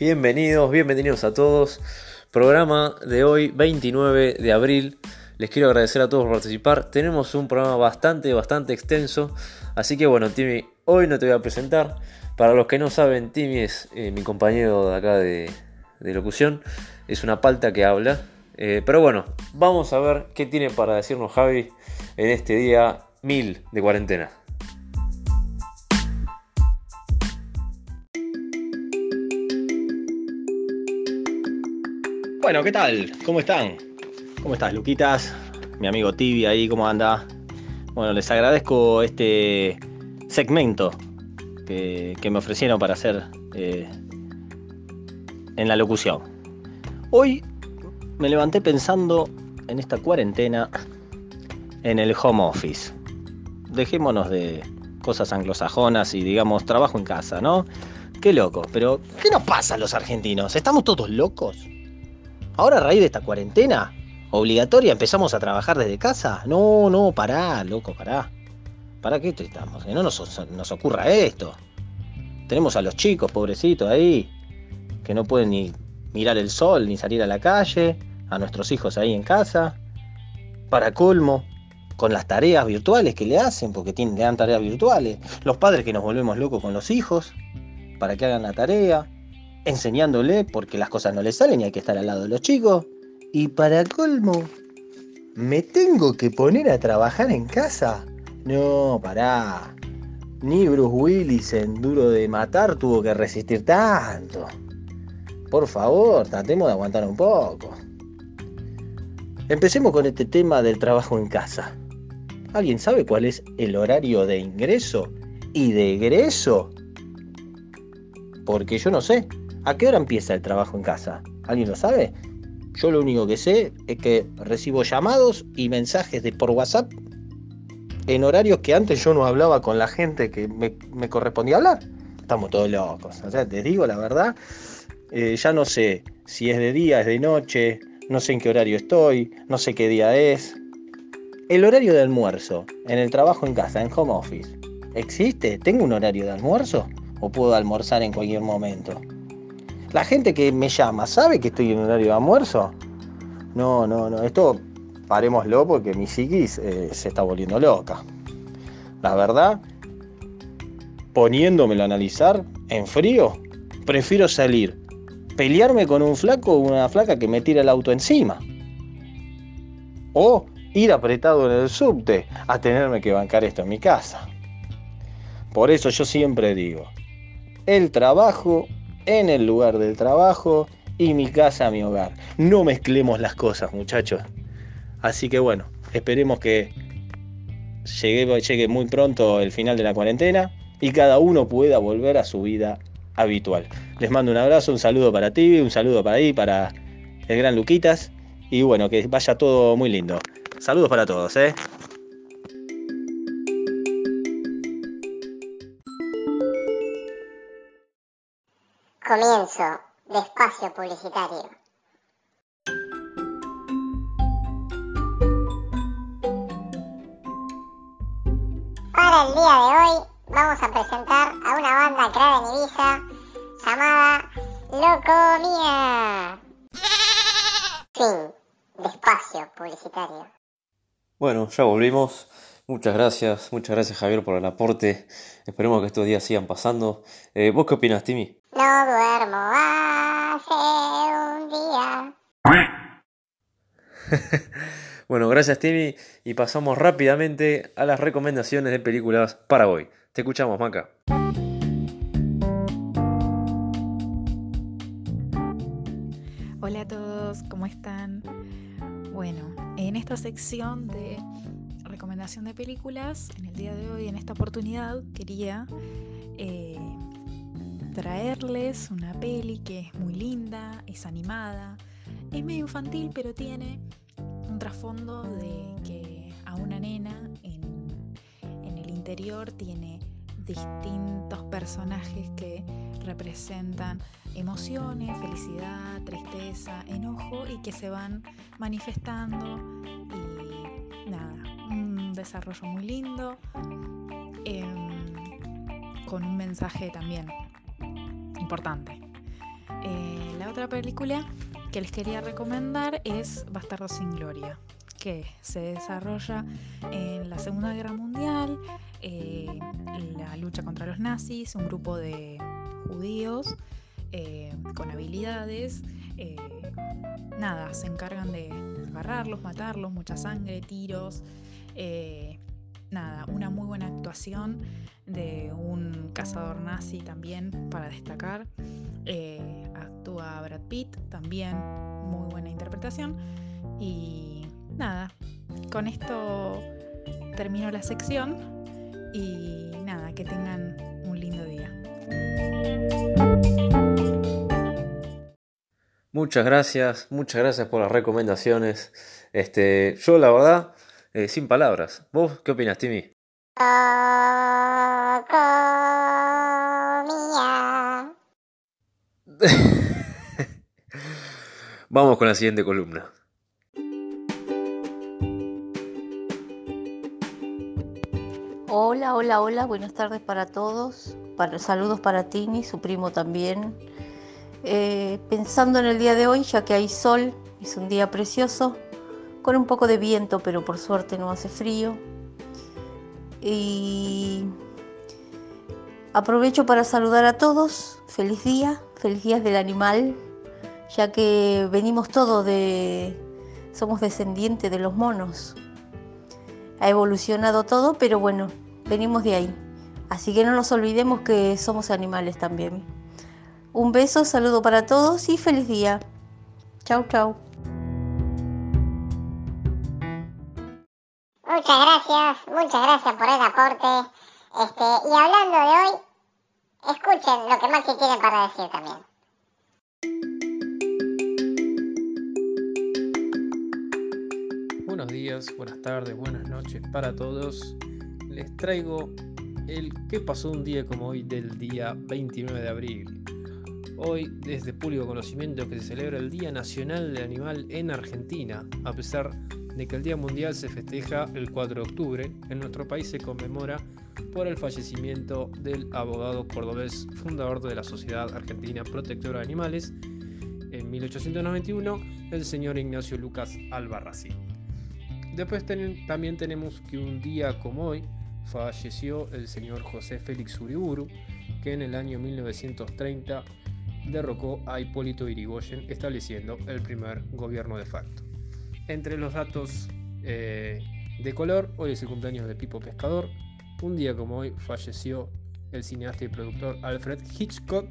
Bienvenidos, bienvenidos a todos. Programa de hoy, 29 de abril. Les quiero agradecer a todos por participar. Tenemos un programa bastante, bastante extenso. Así que bueno, Timmy, hoy no te voy a presentar. Para los que no saben, Timmy es eh, mi compañero de acá de, locución. Es una palta que habla. Eh, pero bueno, vamos a ver qué tiene para decirnos Javi en este día 1000 de cuarentena. Bueno, ¿qué tal? ¿Cómo están? ¿Cómo estás, Luquitas? Mi amigo Tibi ahí, ¿cómo anda? Bueno, les agradezco este segmento que, me ofrecieron para hacer eh, en la locución. Hoy me levanté pensando en esta cuarentena en el home office. Dejémonos de cosas anglosajonas y digamos trabajo en casa, ¿no? Qué loco, pero ¿qué nos pasa a los argentinos? ¿Estamos todos locos? Ahora a raíz de esta cuarentena obligatoria empezamos a trabajar desde casa. No, no, pará, loco, pará. ¿Para qué estamos? Que no nos, ocurra esto. Tenemos a los chicos, pobrecitos, ahí, que no pueden ni mirar el sol ni salir a la calle, a nuestros hijos ahí en casa. Para colmo, con las tareas virtuales que le hacen, porque tienen, le dan tareas virtuales. Los padres que nos volvemos locos con los hijos, para que hagan la tarea enseñándole porque las cosas no le salen y hay que estar al lado de los chicos. Y para colmo, ¿me tengo que poner a trabajar en casa? No, pará. Ni Bruce Willis en Duro de Matar tuvo que resistir tanto. Por favor, tratemos de aguantar un poco. Empecemos con este tema del trabajo en casa. ¿Alguien sabe cuál es el horario de ingreso y de egreso? Porque yo no sé. ¿A qué hora empieza el trabajo en casa? ¿Alguien lo sabe? Yo lo único que sé es que recibo llamados y mensajes de por WhatsApp en horarios que antes yo no hablaba con la gente que me, correspondía hablar. Estamos todos locos. O sea, te digo la verdad, eh, ya no sé si es de día, es de noche, no sé en qué horario estoy, no sé qué día es. El horario de almuerzo en el trabajo en casa, en home office, ¿existe? ¿Tengo un horario de almuerzo? ¿O puedo almorzar en cualquier momento? La gente que me llama, ¿sabe que estoy en horario de almuerzo? No, no, no. Esto parémoslo porque mi psiquis eh, se está volviendo loca. La verdad, poniéndomelo a analizar en frío, prefiero salir, pelearme con un flaco o una flaca que me tira el auto encima. O ir apretado en el subte a tenerme que bancar esto en mi casa. Por eso yo siempre digo, el trabajo en el lugar del trabajo y mi casa, mi hogar. No mezclemos las cosas, muchachos. Así que bueno, esperemos que llegue, llegue muy pronto el final de la cuarentena y cada uno pueda volver a su vida habitual. Les mando un abrazo, un saludo para ti, un saludo para ahí, para el gran Luquitas y bueno, que vaya todo muy lindo. Saludos para todos, ¿eh? Comienzo de espacio publicitario. Para el día de hoy vamos a presentar a una banda creada en Ibiza llamada Locomía. Fin de espacio publicitario. Bueno, ya volvimos. Muchas gracias, muchas gracias Javier por el aporte. Esperemos que estos días sigan pasando. Eh, ¿Vos qué opinas, Timmy? No duermo hace un día. bueno, gracias Timmy y pasamos rápidamente a las recomendaciones de películas para hoy. Te escuchamos, Maca. Hola a todos, ¿cómo están? Bueno, en esta sección de recomendación de películas, en el día de hoy, en esta oportunidad, quería eh, traerles una peli que es muy linda, es animada, es medio infantil, pero tiene un trasfondo de que a una nena en, el interior tiene distintos personajes que representan emociones, felicidad, tristeza, enojo y que se van manifestando y nada, desarrollo muy lindo, em, con un mensaje también importante. Eh, la otra película que les quería recomendar es Bastardo sin Gloria, que se desarrolla en la Segunda Guerra Mundial, eh, la lucha contra los nazis, un grupo de judíos eh, con habilidades. nada, se encargan de agarrarlos, matarlos, mucha sangre, tiros. Nada, una muy buena actuación de un cazador nazi también para destacar. Eh, actúa Brad Pitt, también muy buena interpretación. Y nada, con esto termino la sección y nada, que tengan un lindo día. Muchas gracias, muchas gracias por las recomendaciones. Este, yo la verdad, eh, sin palabras. ¿Vos qué opinas, Timmy? Vamos con la siguiente columna. Hola, hola, hola, buenas tardes para todos. Para, saludos para Tini, su primo también. Eh, pensando en el día de hoy, ya que hay sol, es un día precioso, un poco de viento, pero por suerte no hace frío. Y aprovecho para saludar a todos. Feliz día, feliz día del animal, ya que venimos todos de. somos descendientes de los monos ha evolucionado todo, pero bueno, venimos de ahí. Así que no nos olvidemos que somos animales también. Un beso, saludo para todos y feliz día. Chau, chau. Muchas gracias, muchas gracias por el aporte. Este, y hablando de hoy, escuchen lo que Maxi tiene para decir también. Buenos días, buenas tardes, buenas noches para todos. Les traigo el qué pasó un día como hoy del día 29 de abril. Hoy, desde público conocimiento, que se celebra el Día Nacional del Animal en Argentina, a pesar de que el Día Mundial se festeja el 4 de octubre, en nuestro país se conmemora por el fallecimiento del abogado cordobés fundador de la Sociedad Argentina Protectora de Animales en 1891, el señor Ignacio Lucas Albarracín. Después ten- también tenemos que un día como hoy falleció el señor José Félix Uriburu, que en el año 1930 derrocó a Hipólito Yrigoyen, estableciendo el primer gobierno de facto. Entre los datos eh, de color, hoy es el cumpleaños de Pipo Pescador. Un día como hoy falleció el cineasta y productor Alfred Hitchcock.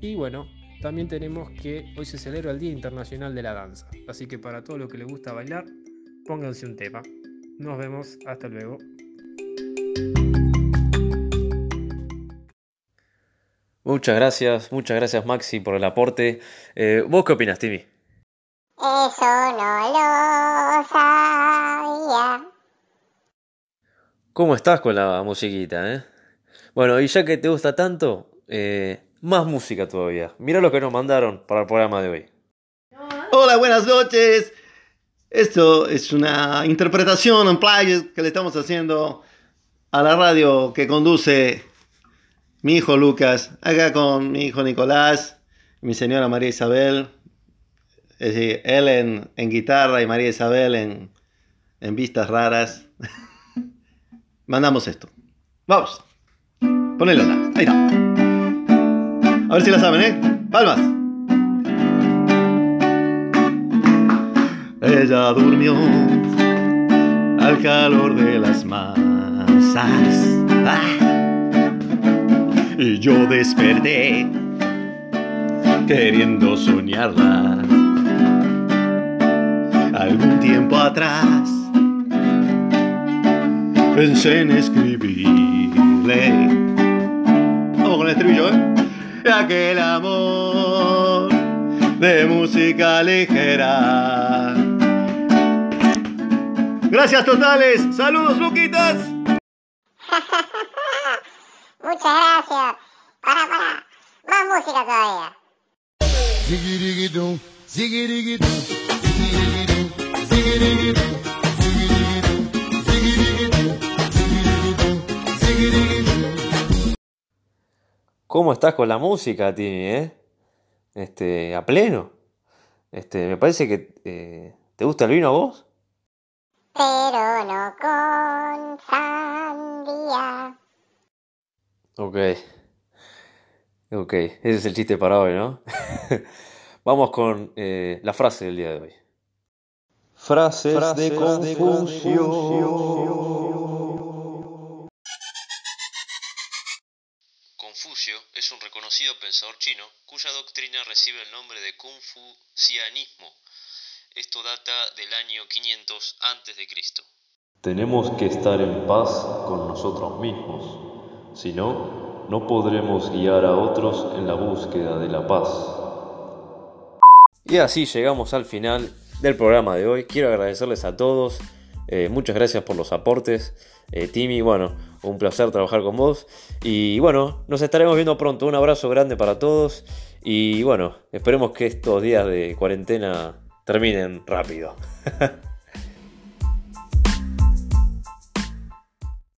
Y bueno, también tenemos que hoy se celebra el Día Internacional de la Danza. Así que para todo lo que le gusta bailar, pónganse un tema. Nos vemos, hasta luego. Muchas gracias, muchas gracias Maxi por el aporte. Eh, ¿Vos qué opinas, Timmy? Eso no lo sabía. ¿Cómo estás con la musiquita, eh? Bueno, y ya que te gusta tanto, eh, más música todavía. Mira lo que nos mandaron para el programa de hoy. Hola, buenas noches. Esto es una interpretación en playas que le estamos haciendo a la radio que conduce mi hijo Lucas, acá con mi hijo Nicolás, mi señora María Isabel, es él en, guitarra y María Isabel en, en vistas raras. Mandamos esto. Vamos. Ponelo. Ahí está. A ver si la saben, ¿eh? Palmas. Ella durmió al calor de las masas. Ah. Y yo desperté queriendo soñarla. Algún tiempo atrás pensé en escribirle. Vamos con el estribillo, ¿eh? Aquel amor de música ligera. Gracias totales. Saludos, Luquitas. Muchas gracias. Para, para. Más música todavía. ¿Cómo estás con la música, Timmy, eh? este, a pleno. Este, me parece que eh, te gusta el vino a vos. Pero no con. Ok. Ok, ese es el chiste para hoy, ¿no? Vamos con eh, la frase del día de hoy. Frases, de Confucio. Confucio es un reconocido pensador chino cuya doctrina recibe el nombre de confucianismo. Esto data del año 500 a.C. Tenemos que estar en paz con nosotros mismos, si no, no podremos guiar a otros en la búsqueda de la paz. Y así llegamos al final del programa de hoy. Quiero agradecerles a todos. eh, muchas gracias por los aportes. Eh, Timmy, bueno, un placer trabajar con vos. Y bueno, nos estaremos viendo pronto. Un abrazo grande para todos. Y bueno, esperemos que estos días de cuarentena terminen rápido.